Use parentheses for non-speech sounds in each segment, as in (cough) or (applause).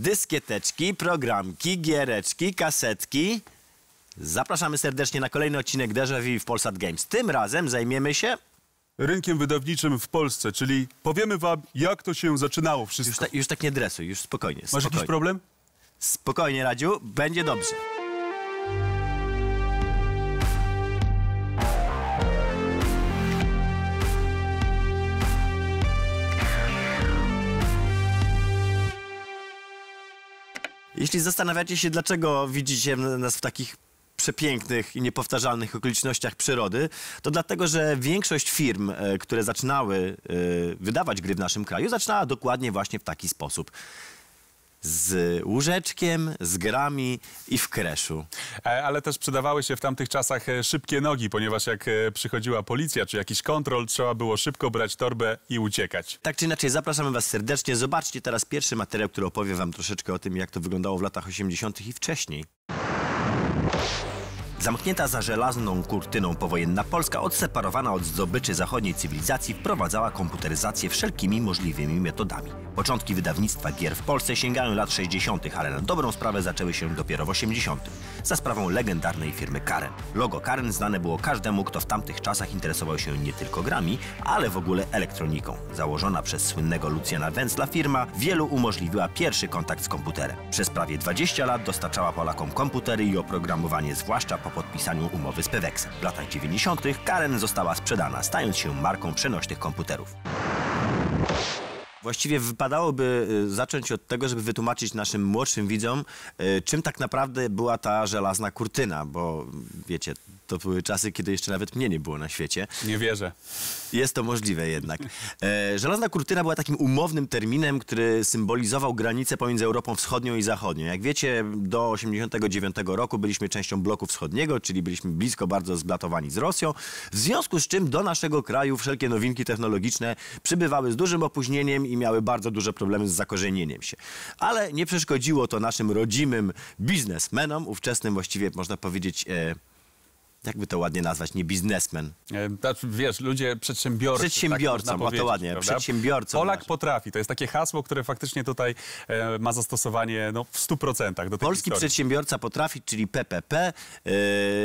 dyskieteczki, programki, giereczki, kasetki. Zapraszamy serdecznie na kolejny odcinek Déjà Vu w Polsat Games. Tym razem zajmiemy się... rynkiem wydawniczym w Polsce, czyli powiemy wam, jak to się zaczynało Już, wszystko. ta, już tak nie dresuj, już spokojnie. Masz spokojnie. jakiś problem? Spokojnie, Radziu, będzie dobrze. Jeśli zastanawiacie się, dlaczego widzicie nas w takich przepięknych i niepowtarzalnych okolicznościach przyrody, to dlatego, że większość firm, e, które zaczynały e, wydawać gry w naszym kraju, zaczynała dokładnie właśnie w taki sposób. Z łóżeczkiem, z grami i w kreszu. E, Ale też przydawały się w tamtych czasach e, szybkie nogi, ponieważ jak e, przychodziła policja czy jakiś kontrol, trzeba było szybko brać torbę i uciekać. Tak czy inaczej, zapraszamy Was serdecznie. Zobaczcie teraz pierwszy materiał, który opowie Wam troszeczkę o tym, jak to wyglądało w latach 80. i wcześniej. Zamknięta za żelazną kurtyną powojenna Polska, odseparowana od zdobyczy zachodniej cywilizacji, wprowadzała komputeryzację wszelkimi możliwymi metodami. Początki wydawnictwa gier w Polsce sięgają lat 60., ale na dobrą sprawę zaczęły się dopiero w 80. za sprawą legendarnej firmy Karen. Logo Karen znane było każdemu, kto w tamtych czasach interesował się nie tylko grami, ale w ogóle elektroniką. Założona przez słynnego Lucjana Wenzla firma wielu umożliwiła pierwszy kontakt z komputerem. Przez prawie 20 lat dostarczała Polakom komputery i oprogramowanie, zwłaszcza po podpisaniu umowy z Pewexem. W latach 90. Karen została sprzedana, stając się marką przenośnych komputerów. Właściwie wypadałoby y, zacząć od tego, żeby wytłumaczyć naszym młodszym widzom, y, czym tak naprawdę była ta żelazna kurtyna, bo wiecie, to były czasy, kiedy jeszcze nawet mnie nie było na świecie. Nie wierzę. Jest to możliwe jednak. E, żelazna kurtyna była takim umownym terminem, który symbolizował granicę pomiędzy Europą Wschodnią i Zachodnią. Jak wiecie, do 89 roku byliśmy częścią bloku wschodniego, czyli byliśmy blisko bardzo zblatowani z Rosją, w związku z czym do naszego kraju wszelkie nowinki technologiczne przybywały z dużym opóźnieniem i miały bardzo duże problemy z zakorzenieniem się. Ale nie przeszkodziło to naszym rodzimym biznesmenom, ówczesnym właściwie można powiedzieć... E, jakby to ładnie nazwać, nie biznesmen, E, Znaczy, wiesz, ludzie przedsiębiorcy. Przedsiębiorcą, tak o to ładnie, prawda? przedsiębiorcą Polak potrafi. To jest takie hasło, które faktycznie tutaj e, ma zastosowanie no, w 100% do tej Polski historii. przedsiębiorca potrafi, czyli PPP, e,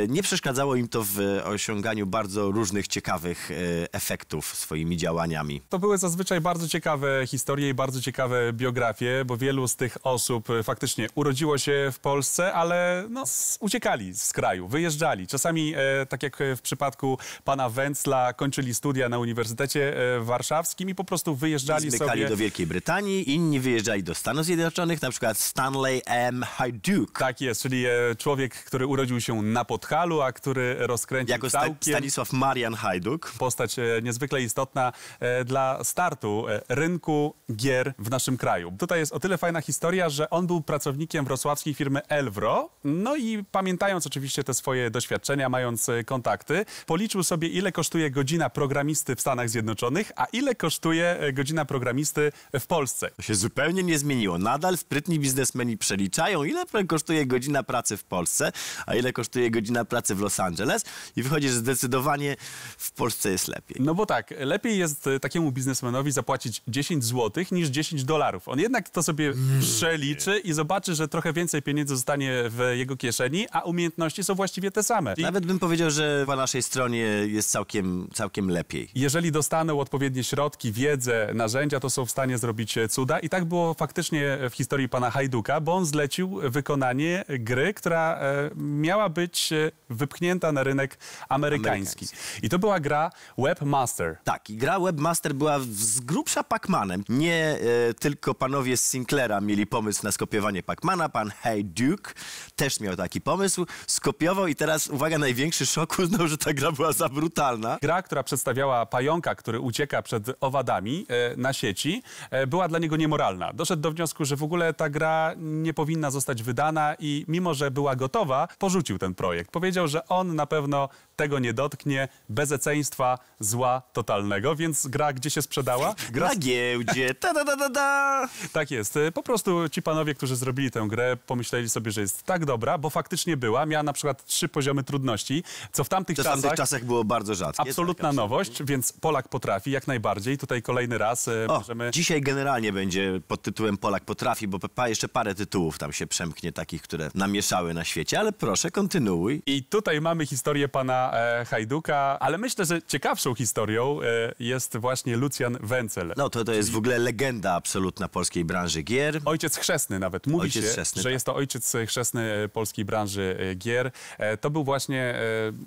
nie przeszkadzało im to w osiąganiu bardzo różnych ciekawych e, efektów swoimi działaniami. To były zazwyczaj bardzo ciekawe historie i bardzo ciekawe biografie, bo wielu z tych osób e, faktycznie urodziło się w Polsce, ale no, uciekali z kraju, wyjeżdżali. Czasami, e, tak jak w przypadku pana Węcla, kończyli studia na Uniwersytecie e, Warszawskim i po prostu wyjeżdżali Zmykali sobie... do Wielkiej Brytanii, inni wyjeżdżali do Stanów Zjednoczonych, na przykład Stanley M. Hajduk. Tak jest, czyli e, człowiek, który urodził się na Podhalu, a który rozkręcił Jako sta całkiem... Stanisław Marian Hajduk. postać e, niezwykle istotna e, dla startu e, rynku gier w naszym kraju. Tutaj jest o tyle fajna historia, że on był pracownikiem wrocławskiej firmy Elvro, no i pamiętając oczywiście te swoje doświadczenia, mając e, kontakty, policzył sobie ile kosztuje godzina programisty w Stanach Zjednoczonych, a ile kosztuje e, godzina programisty w Polsce. To się zupełnie nie zmieniło. Nadal sprytni biznesmeni przeliczają, ile kosztuje godzina pracy w Polsce, a ile kosztuje godzina pracy w Los Angeles i wychodzi, że zdecydowanie w Polsce jest lepiej. No bo tak, lepiej jest e, takiemu biznesmenowi zapłacić 10 zł niż 10 dolarów. On jednak to sobie przeliczy i zobaczy, że trochę więcej pieniędzy zostanie w jego kieszeni, a umiejętności są właściwie te same. I Nawet bym powiedział, że po naszej stronie jest całkiem, całkiem lepiej. jeżeli dostaną odpowiednie środki, wiedzę, narzędzia, to są w stanie zrobić cuda. I tak było faktycznie w historii pana Hajduka, bo on zlecił wykonanie gry, która e, miała być e, wypchnięta na rynek amerykański. I to była gra Webmaster. Tak, i gra Webmaster była z grubsza Pacmanem. Nie e, tylko panowie z Sinclaira mieli pomysł na skopiowanie Pacmana, pan Hey Duke też miał taki pomysł, skopiował i teraz, uwaga, największy szok uznał, że ta gra była za brutalna. Gra, która przedstawiała pająka, który ucieka przed owadami e, na sieci, e, była dla niego niemoralna. Doszedł do wniosku, że w ogóle ta gra nie powinna zostać wydana i mimo, że była gotowa, porzucił ten projekt. Powiedział, że on na pewno tego nie dotknie, bezeceństwa, zła totalnego, więc gra gdzie się sprzedała? (laughs) Gra Na giełdzie, ta da da da da. tak jest. Y, Po prostu ci panowie, którzy zrobili tę grę, pomyśleli sobie, że jest tak dobra, bo faktycznie była. Miała na przykład trzy poziomy trudności. Co w tamtych czasach... tamtych czasach było bardzo rzadkie. Absolutna tak, nowość, więc Polak potrafi jak najbardziej. Tutaj kolejny raz e, O, możemy... dzisiaj generalnie będzie pod tytułem Polak potrafi, bo jeszcze parę tytułów tam się przemknie takich, które namieszały na świecie, ale proszę, kontynuuj. I tutaj mamy historię pana e, Hajduka, ale myślę, że ciekawszą historią e, jest właśnie Lucjan Wencel. No to to jest w ogóle legenda absolutna polskiej branży gier. Ojciec chrzestny nawet. Mówi Ojciec się, chrzestny, że tak. jest to ojciec chrzestny polskiej branży e, gier. E, To był właśnie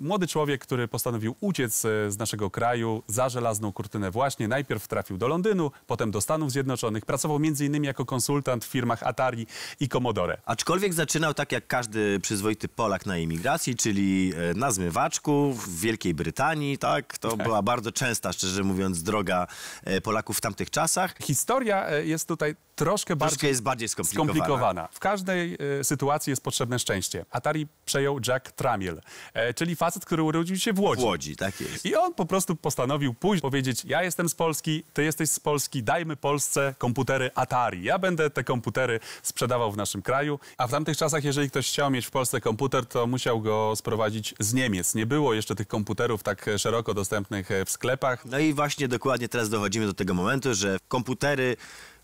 młody człowiek, który postanowił uciec e, z naszego kraju za żelazną kurtynę właśnie. Najpierw trafił do Londynu, potem do Stanów Zjednoczonych. Pracował innymi jako konsultant w firmach Atari i Commodore. Aczkolwiek zaczynał tak jak każdy przyzwoity Polak na imigracji, czyli e, na zmywaczu w Wielkiej Brytanii, tak? To była bardzo częsta, szczerze mówiąc, droga e, Polaków w tamtych czasach. Historia e, jest tutaj troszkę Troszkę bardziej jest bardziej skomplikowana. skomplikowana. W każdej e, sytuacji jest potrzebne szczęście. Atari przejął Jack Tramiel, e, czyli facet, który urodził się w Łodzi. W Łodzi, tak jest. I on po prostu postanowił pójść, powiedzieć, ja jestem z Polski, ty jesteś z Polski, dajmy Polsce komputery Atari. Ja będę te komputery sprzedawał w naszym kraju. A w tamtych czasach, jeżeli ktoś chciał mieć w Polsce komputer, to musiał go sprowadzić z Niemiec. Nie było jeszcze tych komputerów tak e, szeroko dostępnych e, w sklepach. No i właśnie dokładnie teraz dochodzimy do tego momentu, że komputery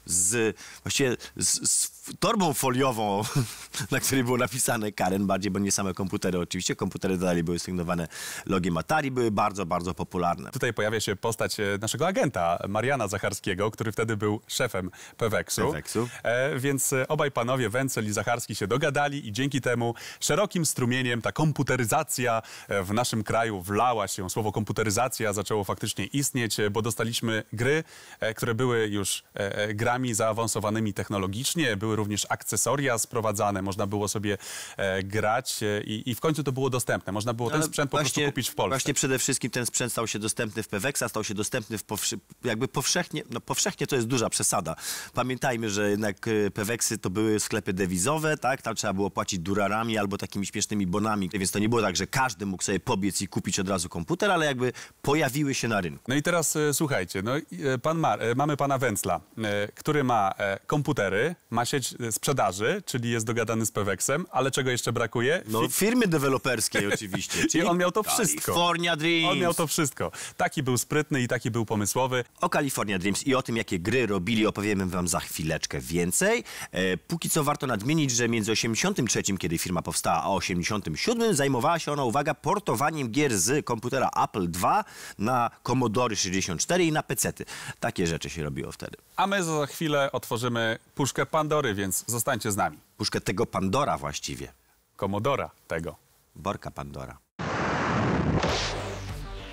z właściwie z, z torbą foliową, (laughs) na której było napisane Karen bardziej, bo nie same komputery oczywiście. Komputery dalej były sygnowane logiem Atari, były bardzo, bardzo popularne. Tutaj pojawia się postać e, naszego agenta, Mariana Zacharskiego, który wtedy był szefem Peweksu. Peweksu. E, więc e, obaj panowie, Wencel i Zacharski, się dogadali i dzięki temu szerokim strumieniem ta komputeryzacja e, w naszym kraju wlała się. Słowo komputeryzacja zaczęło faktycznie istnieć, bo dostaliśmy gry, które były już grami zaawansowanymi technologicznie, były również akcesoria sprowadzane, można było sobie e, grać e, i, i w końcu to było dostępne. Można było ten sprzęt po prostu kupić w Polsce. Właśnie przede wszystkim ten sprzęt stał się dostępny w Peweksa, stał się dostępny w jakby powszechnie, no powszechnie to jest duża przesada. Pamiętajmy, że jednak e, Peweksy to były sklepy dewizowe, tak? Tam trzeba było płacić durarami albo takimi śmiesznymi bonami, więc to nie było tak, że każdy mógł sobie pobiec i kupić od razu komputer, ale jakby pojawiły się na rynku. No i teraz e, słuchajcie, no, pan Mar, mamy pana Węcla, który ma komputery, ma sieć sprzedaży, czyli jest dogadany z Peweksem, ale czego jeszcze brakuje? No, Fi- firmy deweloperskiej oczywiście. (laughs) Czyli on miał to wszystko. California Dreams. On miał to wszystko. Taki był sprytny i taki był pomysłowy. O California Dreams i o tym, jakie gry robili, opowiemy wam za chwileczkę więcej. E, póki co warto nadmienić, że między 83, kiedy firma powstała, a 87 zajmowała się ona, uwaga, portowaniem gier z komputera Apple II na Commodore 64 i na PC-ty. Takie rzeczy się robiło wtedy. A my za chwilę otworzymy puszkę Pandory, więc zostańcie z nami. Puszkę tego Pandora właściwie. Komodora tego. Borka Pandora.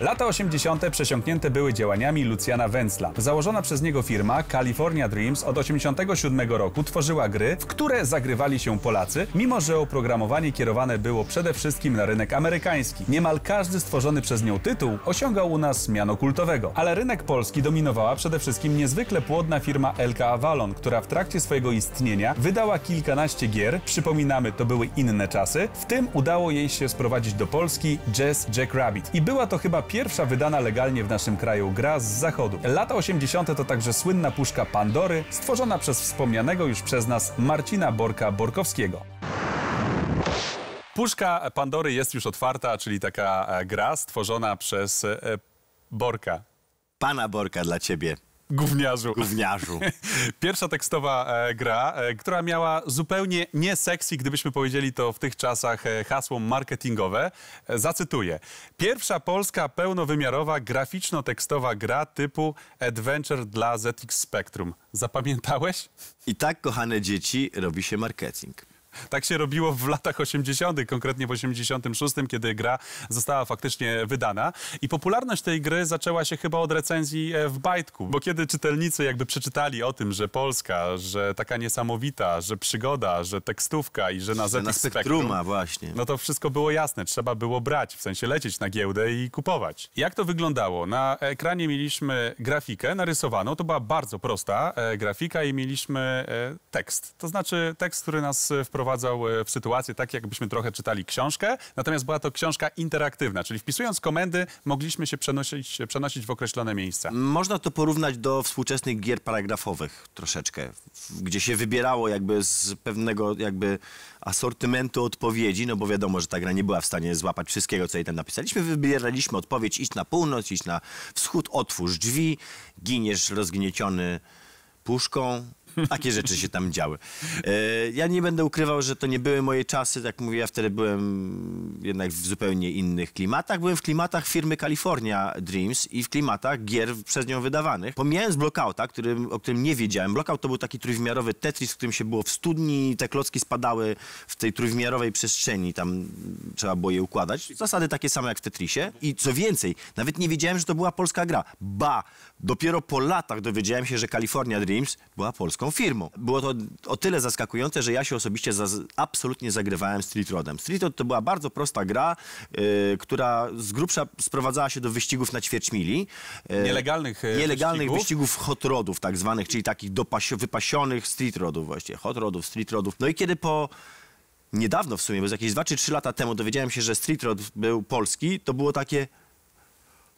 Lata 80. przesiąknięte były działaniami Luciana Wenzla. Założona przez niego firma California Dreams od 87 roku tworzyła gry, w które zagrywali się Polacy, mimo że oprogramowanie kierowane było przede wszystkim na rynek amerykański. Niemal każdy stworzony przez nią tytuł osiągał u nas miano kultowego. Ale rynek polski dominowała przede wszystkim niezwykle płodna firma LK Avalon, która w trakcie swojego istnienia wydała kilkanaście gier. Przypominamy, to były inne czasy. W tym udało jej się sprowadzić do Polski Jazz Jack Rabbit. I była to chyba pierwsza wydana legalnie w naszym kraju gra z zachodu. Lata 80. to także słynna puszka Pandory, stworzona przez wspomnianego już przez nas Marcina Borka-Borkowskiego. Puszka Pandory jest już otwarta, czyli taka e, gra stworzona przez e, Borka, Pana Borka dla ciebie, gówniarzu. gówniarzu. (laughs) Pierwsza tekstowa e, gra, e, która miała zupełnie nie sexy, gdybyśmy powiedzieli to w tych czasach e, hasło marketingowe. E, zacytuję. Pierwsza polska pełnowymiarowa graficzno-tekstowa gra typu Adventure dla ZX Spectrum. Zapamiętałeś? I tak, kochane dzieci, robi się marketing. Tak się robiło w latach 80., konkretnie w 86, kiedy gra została faktycznie wydana. I popularność tej gry zaczęła się chyba od recenzji e, w Bajtku, bo kiedy czytelnicy jakby przeczytali o tym, że Polska, że taka niesamowita, że przygoda, że tekstówka i że na ZX Na Spectrum, Spektruma właśnie. no to wszystko było jasne. Trzeba było brać, w sensie lecieć na giełdę i kupować. Jak to wyglądało? Na ekranie mieliśmy grafikę narysowaną. To była bardzo prosta e, grafika i mieliśmy e, tekst. To znaczy tekst, który nas wprowadził wprowadzał e, w sytuację tak, jakbyśmy trochę czytali książkę, natomiast była to książka interaktywna, czyli wpisując komendy mogliśmy się przenosić, przenosić w określone miejsca. Można to porównać do współczesnych gier paragrafowych troszeczkę, gdzie się wybierało jakby z pewnego jakby asortymentu odpowiedzi, no bo wiadomo, że ta gra nie była w stanie złapać wszystkiego, co jej tam napisaliśmy. Wybieraliśmy odpowiedź, iść na północ, iść na wschód, otwórz drzwi, giniesz rozgnieciony puszką. Takie rzeczy się tam działy. E, ja nie będę ukrywał, że to nie były moje czasy. Jak mówię, ja wtedy byłem jednak w zupełnie innych klimatach. Byłem w klimatach firmy California Dreams i w klimatach gier przez nią wydawanych. Pomijając Blockouta, którym, o którym nie wiedziałem. Blockout to był taki trójwymiarowy Tetris, w którym się było w studni, te klocki spadały w tej trójwymiarowej przestrzeni. Tam trzeba było je układać. Zasady takie same jak w Tetrisie. I co więcej, nawet nie wiedziałem, że to była polska gra. Ba, dopiero po latach dowiedziałem się, że California Dreams była polską firmą. Było to o tyle zaskakujące, że ja się osobiście za, absolutnie zagrywałem Street Rodem. Street Rod to była bardzo prosta gra, yy, która z grubsza sprowadzała się do wyścigów na ćwierć mili. Yy, Nielegalnych, e, Nielegalnych wyścigów. wyścigów hot rodów tak zwanych, czyli takich dopasio- wypasionych street rodów właściwie. Hot rodów, street rodów. No i kiedy po niedawno w sumie, bo jakieś 2 czy 3 lata temu dowiedziałem się, że street rod był polski, to było takie...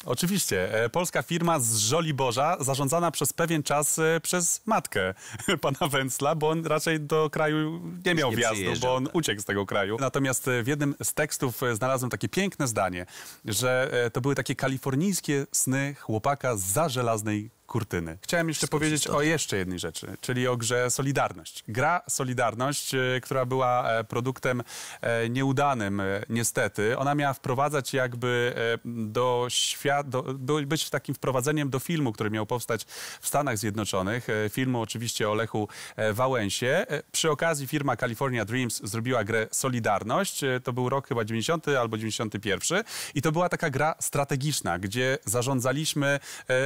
Oczywiście. E, Polska firma z Żoliborza, zarządzana przez pewien czas e, przez matkę (laughs) pana Węcla, bo on raczej do kraju nie miał nie wjazdu, bo on tak. uciekł z tego kraju. Natomiast e, w jednym z tekstów znalazłem takie piękne zdanie, że to były takie kalifornijskie sny chłopaka za żelaznej kurtyny. Chciałem jeszcze powiedzieć o jeszcze jednej rzeczy, czyli o grze Solidarność. Gra Solidarność, e, która była e, produktem e, nieudanym niestety, ona miała wprowadzać jakby do świata, być takim wprowadzeniem do filmu, który miał powstać w Stanach Zjednoczonych. Filmu oczywiście o Lechu Wałęsie. Przy okazji firma California Dreams zrobiła grę Solidarność. To był rok chyba 90 albo 91 i to była taka gra strategiczna, gdzie zarządzaliśmy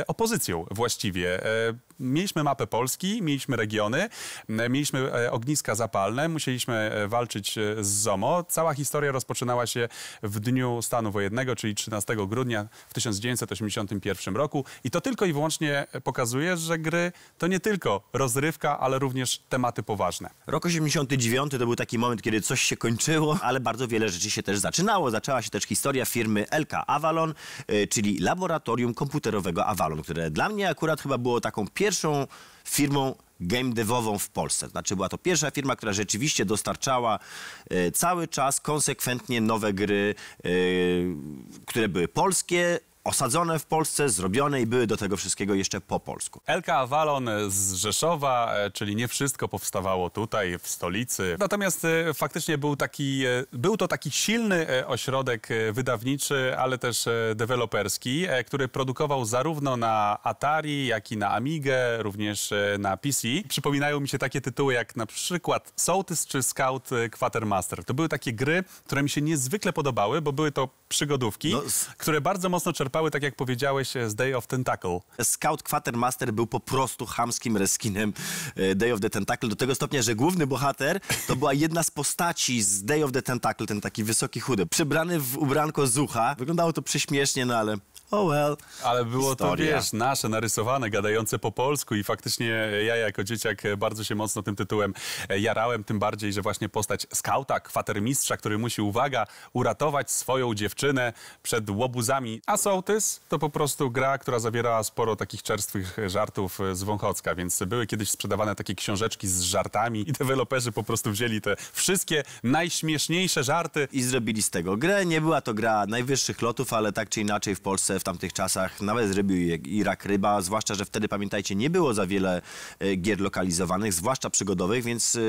opozycją właściwie. E, Mieliśmy mapę Polski, mieliśmy regiony, mieliśmy e, ogniska zapalne, musieliśmy e, walczyć e, z ZOMO. Cała historia rozpoczynała się w dniu stanu wojennego, czyli 13 grudnia w 1981 roku. I to tylko i wyłącznie pokazuje, że gry to nie tylko rozrywka, ale również tematy poważne. Rok 89 to był taki moment, kiedy coś się kończyło, (laughs) ale bardzo wiele rzeczy się też zaczynało. Zaczęła się też historia firmy LK Avalon, czyli laboratorium komputerowego Avalon, które dla mnie akurat chyba było taką pierwszą firmą game devową w Polsce. Znaczy była to pierwsza firma, która rzeczywiście dostarczała y, cały czas konsekwentnie nowe gry, y, które były polskie, osadzone w Polsce, zrobione i były do tego wszystkiego jeszcze po polsku. Elka Avalon z Rzeszowa, e, czyli nie wszystko powstawało tutaj, w stolicy. Natomiast e, faktycznie był, taki, e, był to taki silny ośrodek wydawniczy, ale też deweloperski, który produkował zarówno na Atari, jak i na Amigę, również na PC. Przypominają mi się takie tytuły jak na przykład Sołtys czy Scout Quatermaster. To były takie gry, które mi się niezwykle podobały, bo były to przygodówki, No, które bardzo mocno czerpały, tak jak powiedziałeś, z Day of Tentacle. Scout Quatermaster był po prostu chamskim reskinem e, Day of the Tentacle do tego stopnia, że główny bohater to była jedna z postaci z Day of the Tentacle, ten taki wysoki chudy, przybrany w ubranko zucha. Wyglądało to prześmiesznie, no ale oh well. Ale było Historia. to, wiesz, nasze, narysowane, gadające po polsku i faktycznie ja jako dzieciak bardzo się mocno tym tytułem e, jarałem, tym bardziej, że właśnie postać skauta, kwatermistrza, który musi, uwaga, uratować swoją dziewczynę przed łobuzami. A sołtys to po prostu gra, która zawierała sporo takich czerstwych żartów e, z Wąchocka, więc były kiedyś sprzedawane takie książeczki z żartami i deweloperzy po prostu wzięli te wszystkie najśmieszniejsze żarty I zrobili z tego grę. Nie była to gra najwyższych lotów, ale tak czy inaczej w Polsce w tamtych czasach. Nawet zrobił Irak Ryba, zwłaszcza, że wtedy pamiętajcie, nie było za wiele e, gier lokalizowanych, zwłaszcza przygodowych, więc e,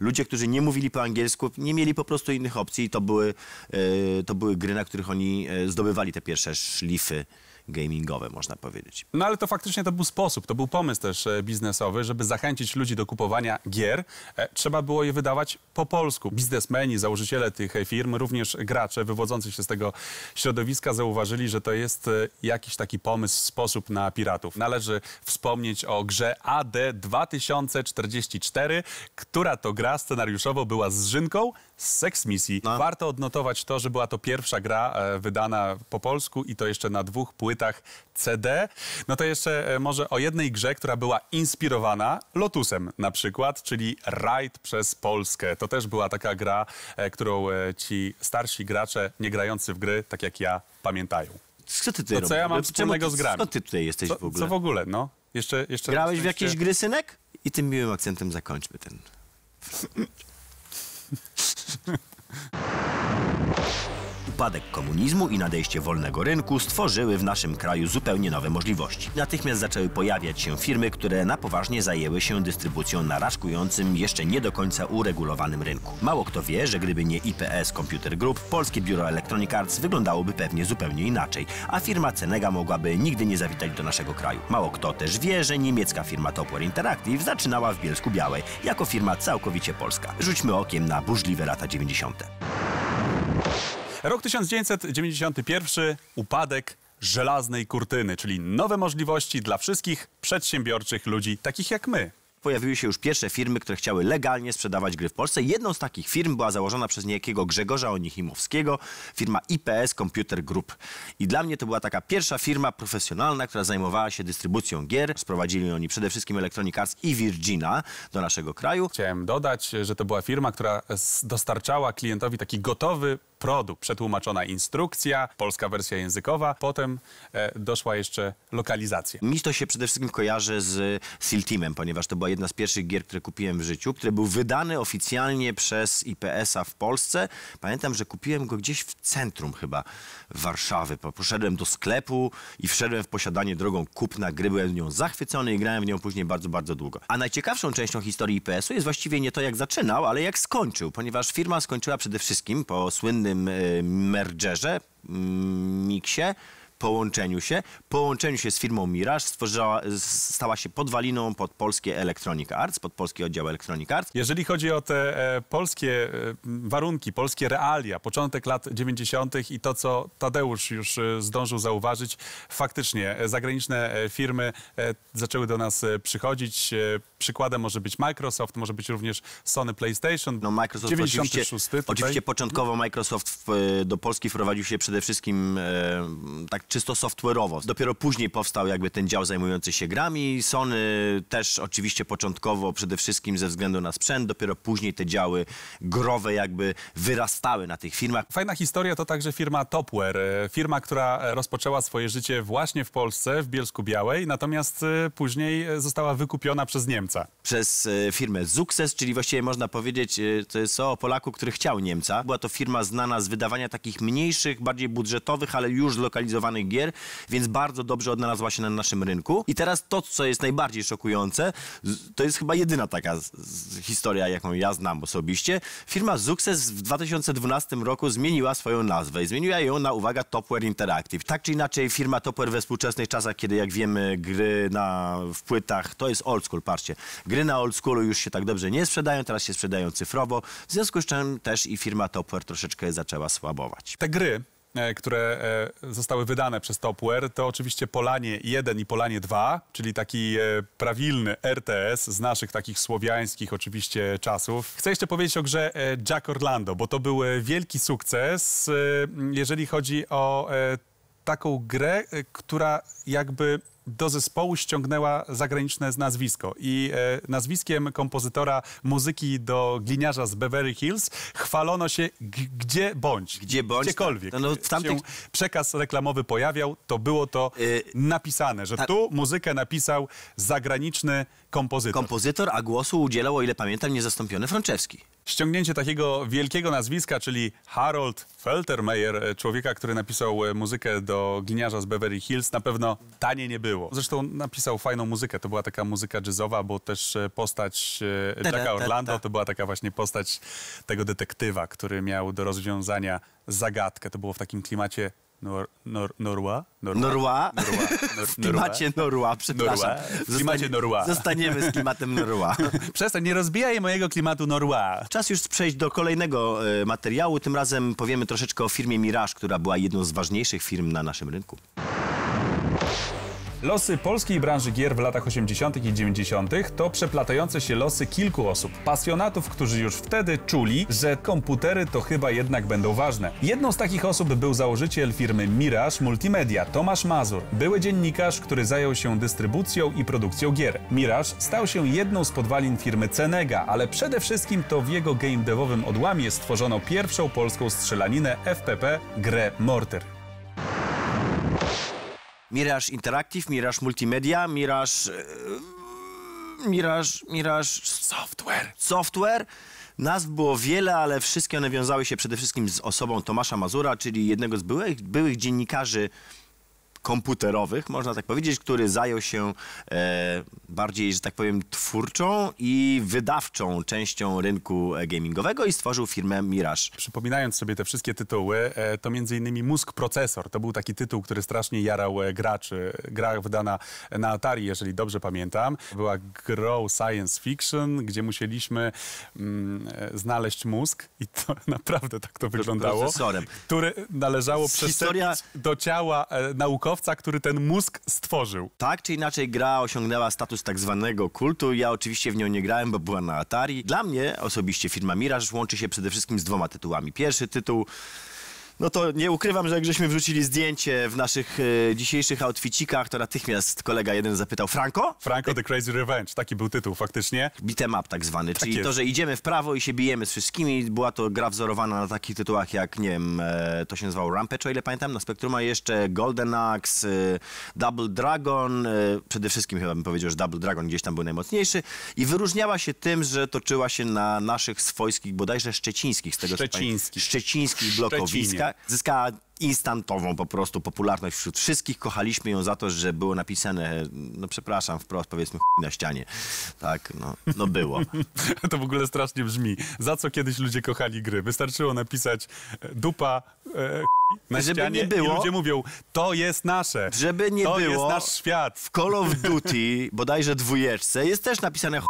ludzie, którzy nie mówili po angielsku, nie mieli po prostu innych opcji i to były, e, to były gry, na których oni zdobywali te pierwsze szlify gamingowe, można powiedzieć. No ale to faktycznie to był sposób, to był pomysł też e, biznesowy, żeby zachęcić ludzi do kupowania gier. E, Trzeba było je wydawać po polsku. Biznesmeni, założyciele tych e, firm, również gracze wywodzący się z tego środowiska zauważyli, że to jest jakiś taki pomysł, sposób na piratów. Należy wspomnieć o grze AD 2044, która to gra scenariuszowo była zżynką z Sex Misji. No. Warto odnotować to, że była to pierwsza gra wydana po polsku i to jeszcze na dwóch płytach płytach CD. No to jeszcze e, może o jednej grze, która była inspirowana Lotusem na przykład, czyli Raid przez Polskę. To też była taka gra, e, którą e, ci starsi gracze, nie grający w gry, tak jak ja, pamiętają. Co ty tutaj To co ja mam Czemu wspólnego ty- z grami? Skąd ty tutaj jesteś Co w ogóle? co w ogóle, no? Jeszcze, jeszcze Grałeś w jakieś gry, synek? I tym miłym akcentem zakończmy ten. (laughs) Upadek komunizmu i nadejście wolnego rynku stworzyły w naszym kraju zupełnie nowe możliwości. Natychmiast zaczęły pojawiać się firmy, które na poważnie zajęły się dystrybucją na raczkującym, jeszcze nie do końca uregulowanym rynku. Mało kto wie, że gdyby nie IPS Computer Group, polskie biuro Electronic Arts wyglądałoby pewnie zupełnie inaczej, a firma Cenega mogłaby nigdy nie zawitać do naszego kraju. Mało kto też wie, że niemiecka firma Topware Interactive zaczynała w Bielsku Białej jako firma całkowicie polska. Rzućmy okiem na burzliwe lata 90. Rok 1991, upadek żelaznej kurtyny, czyli nowe możliwości dla wszystkich przedsiębiorczych ludzi, takich jak my. Pojawiły się już pierwsze firmy, które chciały legalnie sprzedawać gry w Polsce. Jedną z takich firm była założona przez niejakiego Grzegorza Onichimowskiego, firma IPS Computer Group. I dla mnie to była taka pierwsza firma profesjonalna, która zajmowała się dystrybucją gier. Sprowadzili oni przede wszystkim Electronic Arts i Virgina do naszego kraju. Chciałem dodać, że to była firma, która dostarczała klientowi taki gotowy produkt, przetłumaczona instrukcja, polska wersja językowa. Potem e, doszła jeszcze lokalizacja. Mi to się przede wszystkim kojarzy z Seal Teamem, ponieważ to była jedna z pierwszych gier, które kupiłem w życiu, który był wydany oficjalnie przez IPS-a w Polsce. Pamiętam, że kupiłem go gdzieś w centrum chyba Warszawy. Po- Poszedłem do sklepu i wszedłem w posiadanie drogą kupna gry. Byłem nią zachwycony i grałem w nią później bardzo, bardzo długo. A najciekawszą częścią historii IPS-u jest właściwie nie to, jak zaczynał, ale jak skończył, ponieważ firma skończyła przede wszystkim po słynnym e, mergerze, mm, miksie, połączeniu się, połączeniu się z firmą Mirage stworzyła, stała się podwaliną pod polskie Electronic Arts, pod polski oddział Electronic Arts. Jeżeli chodzi o te e, polskie e, warunki, polskie realia, początek lat 90. i to, co Tadeusz już e, zdążył zauważyć, faktycznie e, zagraniczne e, firmy e, zaczęły do nas przychodzić. Przykładem może być Microsoft, może być również Sony PlayStation. No Microsoft 96 oczywiście, tutaj. oczywiście początkowo Microsoft w, do Polski wprowadził się przede wszystkim tak czysto software'owo. Dopiero później powstał jakby ten dział zajmujący się grami. Sony też oczywiście początkowo przede wszystkim ze względu na sprzęt, dopiero później te działy growe jakby wyrastały na tych firmach. Fajna historia to także firma Topware, e, firma, która e, rozpoczęła swoje życie właśnie w Polsce, w Bielsku Białej, natomiast e, później została wykupiona przez Niemca. przez firmę Zukses, czyli właściwie można powiedzieć, to jest o Polaku, który chciał Niemca. Była to firma znana z wydawania takich mniejszych, bardziej budżetowych, ale już zlokalizowanych gier, więc bardzo dobrze odnalazła się na naszym rynku. I teraz to, co jest najbardziej szokujące, to jest chyba jedyna taka historia, jaką ja znam osobiście. Firma Zukses w 2012 roku zmieniła swoją nazwę i zmieniła ją na, uwaga, Topware Interactive. Tak czy inaczej, firma Topware we współczesnych czasach, kiedy jak wiemy, gry na, w płytach, to jest old school, patrzcie. Gry na old schoolu już się tak dobrze nie sprzedają, teraz się sprzedają cyfrowo, w związku z czym też i firma Topware troszeczkę zaczęła słabować. Te gry, które e, zostały wydane przez Topware, to oczywiście Polanie 1 i Polanie 2, czyli taki e, prawilny RTS z naszych takich słowiańskich oczywiście czasów. Chcę jeszcze powiedzieć o grze e, Jack Orlando, bo to był e, wielki sukces, e, jeżeli chodzi o e, taką grę, e, która jakby do zespołu ściągnęła zagraniczne nazwisko i e, nazwiskiem kompozytora muzyki do gliniarza z Beverly Hills chwalono się gdzie bądź. Gdzie bądź, Gdziekolwiek no, no, w tamtych- się przekaz reklamowy pojawiał, to było to Y, napisane, że ta- tu muzykę napisał zagraniczny kompozytor. Kompozytor, a głosu udzielał, o ile pamiętam, niezastąpiony Franczewski. Ściągnięcie takiego wielkiego nazwiska, czyli Harold Feltermeyer, e, człowieka, który napisał e, muzykę do gliniarza z Beverly Hills, na pewno tanie nie było. Zresztą napisał fajną muzykę. To była taka muzyka jazzowa, bo też e, postać e, Jacka Orlando to była taka właśnie postać tego detektywa, który miał do rozwiązania zagadkę. To było w takim klimacie nor, nor, norwa? Norła? Norwa. (laughs) Nor, W klimacie Norła, przepraszam. Norła. W klimacie Norła. Zostaniemy z klimatem Norła. (laughs) Przestań, nie rozbijaj mojego klimatu Norwa. Czas już przejść do kolejnego e, materiału. Tym razem powiemy troszeczkę o firmie Mirage, która była jedną z ważniejszych firm na naszym rynku. Losy polskiej branży gier w latach 80. i 90. to przeplatające się losy kilku osób. Pasjonatów, którzy już wtedy czuli, że komputery to chyba jednak będą ważne. Jedną z takich osób był założyciel firmy Mirage Multimedia, Tomasz Mazur. Były dziennikarz, który zajął się dystrybucją i produkcją gier. Mirage stał się jedną z podwalin firmy Cenega, ale przede wszystkim to w jego game devowym odłamie stworzono pierwszą polską strzelaninę FPP grę Mortyr. Mirage Interactive, Mirage Multimedia, Mirage... e, Mirage... Mirage... Software. Software. Nazw było wiele, ale wszystkie one wiązały się przede wszystkim z osobą Tomasza Mazura, czyli jednego z byłych, byłych dziennikarzy komputerowych, można tak powiedzieć, który zajął się e, bardziej, że tak powiem, twórczą i wydawczą częścią rynku gamingowego i stworzył firmę Mirage. Przypominając sobie te wszystkie tytuły, e, to między innymi Mózg Procesor. To był taki tytuł, który strasznie jarał e, graczy. Gra wydana na Atari, jeżeli dobrze pamiętam. Była grą science fiction, gdzie musieliśmy mm, znaleźć mózg i to (laughs) naprawdę tak to wyglądało. procesorem. Który należało przeszczepić do ciała e, naukowca, który ten mózg stworzył. Tak czy inaczej gra osiągnęła status tak zwanego kultu. Ja oczywiście w nią nie grałem, bo była na Atari. Dla mnie osobiście firma Mirage łączy się przede wszystkim z dwoma tytułami. Pierwszy tytuł no to nie ukrywam, że jak żeśmy wrzucili zdjęcie w naszych e, dzisiejszych outficikach, to natychmiast kolega jeden zapytał Franco? Franco the Crazy Revenge, taki był tytuł faktycznie. Beat'em up tak zwany, czyli jest. to, że idziemy w prawo i się bijemy z wszystkimi. Była to gra wzorowana na takich tytułach jak, nie wiem, e, to się nazywało Rampage, o ile pamiętam, na Spectrum, a jeszcze Golden Axe, e, Double Dragon, e, przede wszystkim chyba bym powiedział, że Double Dragon gdzieś tam był najmocniejszy i wyróżniała się tym, że toczyła się na naszych swojskich, bodajże szczecińskich, z tego co pamiętam, Szczecińskich. szczecińskich Zyskała instantową po prostu popularność wśród wszystkich. Kochaliśmy ją za to, że było napisane, no przepraszam, wprost powiedzmy na ścianie. Tak, no, no było. (laughs) To w ogóle strasznie brzmi. Za co kiedyś ludzie kochali gry? Wystarczyło napisać e, dupa e, na Żeby ścianie nie było- i ludzie mówią, to jest nasze. Żeby nie to było- jest nasz świat. W Call of Duty, bodajże dwójeczce, jest też napisane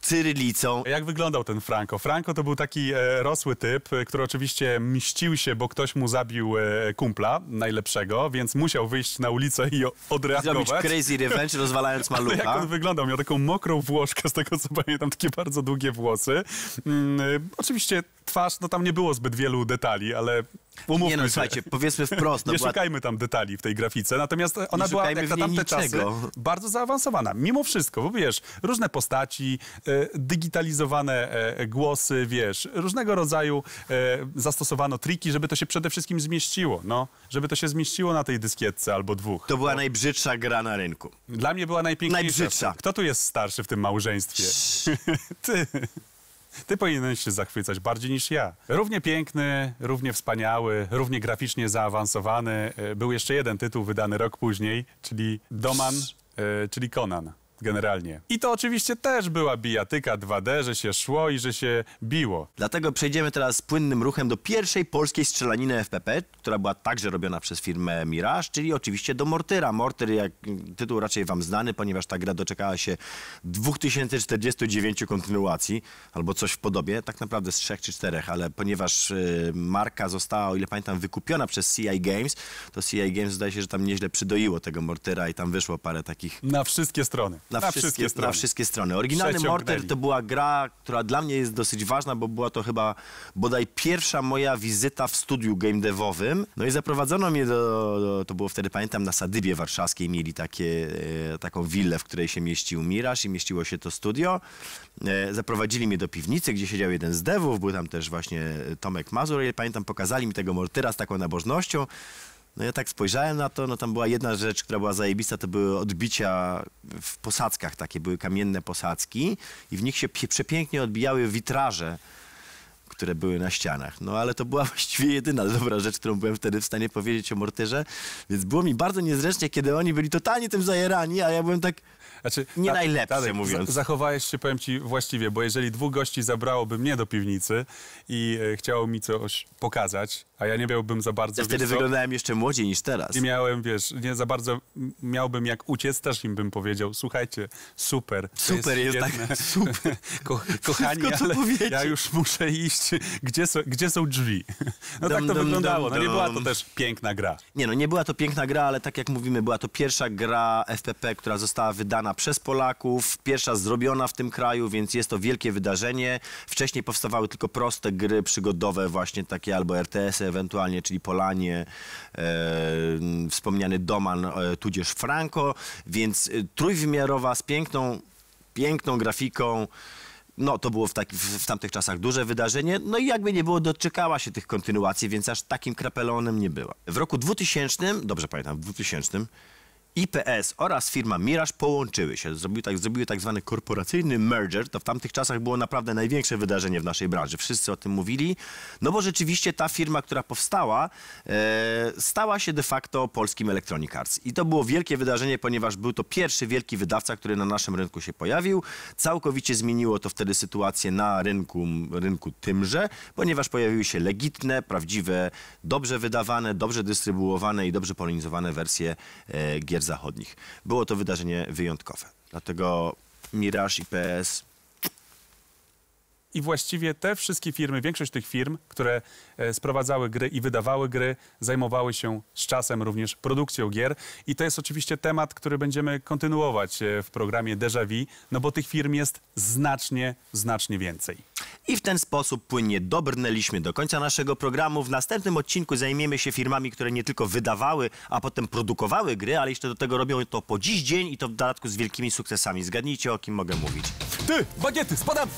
cyrylicą. Jak wyglądał ten Franco? Franco to był taki e, rosły typ, e, który oczywiście mścił się, bo ktoś mu zabił e, kumpla najlepszego, więc musiał wyjść na ulicę i odreagować. Zrobić crazy (laughs) revenge, rozwalając Ale jak malucha. on wyglądał? Miał taką mokrą włoszkę, z tego co pamiętam, takie bardzo długie włosy. Mm, y, oczywiście twarz, no tam nie było zbyt wielu detali, ale umówmy Nie no, się. słuchajcie, powiedzmy wprost, no nie była szukajmy tam detali w tej grafice, natomiast ona była jak na tamte czasy bardzo zaawansowana. Mimo wszystko, bo wiesz, różne postaci, e, digitalizowane e, głosy, wiesz, różnego rodzaju e, zastosowano triki, żeby to się przede wszystkim zmieściło, no, żeby to się zmieściło na tej dyskietce albo dwóch. to była najbrzydsza gra na rynku. Dla mnie była najpiękniejsza. Najbrzydsza. Kto tu jest starszy w tym małżeństwie? (laughs) Ty. Ty powinieneś się zachwycać bardziej niż ja. Równie piękny, równie wspaniały, równie graficznie zaawansowany. E, Był jeszcze jeden tytuł wydany rok później, czyli Doman, e, czyli Conan. Generalnie. I to oczywiście też była bijatyka 2D, że się szło i że się biło. Dlatego przejdziemy teraz płynnym ruchem do pierwszej polskiej strzelaniny FPP, która była także robiona przez firmę Mirage, czyli oczywiście do Mortyra. Mortyr, jak tytuł raczej wam znany, ponieważ ta gra doczekała się 2049 kontynuacji, albo coś w podobie, tak naprawdę z trzech czy czterech, ale ponieważ y, marka została, o ile pamiętam, wykupiona przez CI Games, to CI Games zdaje się, że tam nieźle przydoiło tego Mortyra i tam wyszło parę takich Na wszystkie strony. Na, wszystkie, na wszystkie strony. Oryginalny. Mortar to była gra, która dla mnie jest dosyć ważna, bo była to chyba bodaj pierwsza moja wizyta w studiu game devowym. No i zaprowadzono mnie do, do to było wtedy pamiętam na Sadybie Warszawskiej mieli takie, e, taką willę, w której się mieścił Miraż i mieściło się to studio. E, zaprowadzili mnie do piwnicy, gdzie siedział jeden z devów, był tam też właśnie Tomek Mazur i pamiętam pokazali mi tego Mortyra z taką nabożnością. No ja tak spojrzałem na to, no tam była jedna rzecz, która była zajebista, to były odbicia w posadzkach takie, były kamienne posadzki i w nich się przepięknie odbijały witraże, które były na ścianach. No ale to była (laughs) właściwie jedyna dobra rzecz, którą byłem wtedy w stanie powiedzieć o Mortyrze, więc było mi bardzo niezręcznie, kiedy oni byli totalnie tym zajerani, a ja byłem tak... Znaczy, Nie ta- najlepsze, Tadek, mówiąc. za- Zachowałeś się, powiem ci, właściwie, bo jeżeli dwóch gości zabrałoby mnie do piwnicy i e, chciało mi coś pokazać, a ja nie miałbym za bardzo... Ja wtedy co, wyglądałem jeszcze młodziej niż teraz. Nie miałem, wiesz, nie za bardzo miałbym jak uciec, też im bym powiedział, słuchajcie, super. Super jest, tak, świetne. super. (laughs) Ko kochani, ale powiecie. ja już muszę iść, gdzie są, gdzie są drzwi. (laughs) No tak Dum, to dum, wyglądało. No nie dum, była to dum. też piękna gra. Nie no, nie była to piękna gra, ale tak jak mówimy, była to pierwsza gra FPP, która została wydana przez Polaków, pierwsza zrobiona w tym kraju, więc jest to wielkie wydarzenie. Wcześniej powstawały tylko proste gry przygodowe, właśnie takie albo RTS-y ewentualnie, czyli Polanie, e, wspomniany Doman, e, tudzież Franco, więc e, trójwymiarowa z piękną, piękną grafiką. No, to było w, tak, w, w tamtych czasach duże wydarzenie. No i jakby nie było, doczekała się tych kontynuacji, więc aż takim krapelonem nie była. W roku 2000, dobrze pamiętam, w 2000 IPS oraz firma Mirage połączyły się, zrobiły tak, zrobiły tak zwany korporacyjny merger. To w tamtych czasach było naprawdę największe wydarzenie w naszej branży. Wszyscy o tym mówili. No bo rzeczywiście ta firma, która powstała, e, stała się de facto polskim Electronic Arts. I to było wielkie wydarzenie, ponieważ był to pierwszy wielki wydawca, który na naszym rynku się pojawił. Całkowicie zmieniło to wtedy sytuację na rynku, rynku tymże, ponieważ pojawiły się legitne, prawdziwe, dobrze wydawane, dobrze dystrybuowane i dobrze polonizowane wersje e, gier zachodnich. Było to wydarzenie wyjątkowe. Dlatego Mirage i PS I właściwie te wszystkie firmy, większość tych firm, które e, sprowadzały gry i wydawały gry, zajmowały się z czasem również produkcją gier. I to jest oczywiście temat, który będziemy kontynuować e, w programie Déjà Vu, no bo tych firm jest znacznie, znacznie więcej. I w ten sposób płynnie dobrnęliśmy do końca naszego programu. W następnym odcinku zajmiemy się firmami, które nie tylko wydawały, a potem produkowały gry, ale jeszcze do tego robią to po dziś dzień i to w dodatku z wielkimi sukcesami. Zgadnijcie, o kim mogę mówić. Ty, bagiety, spadam!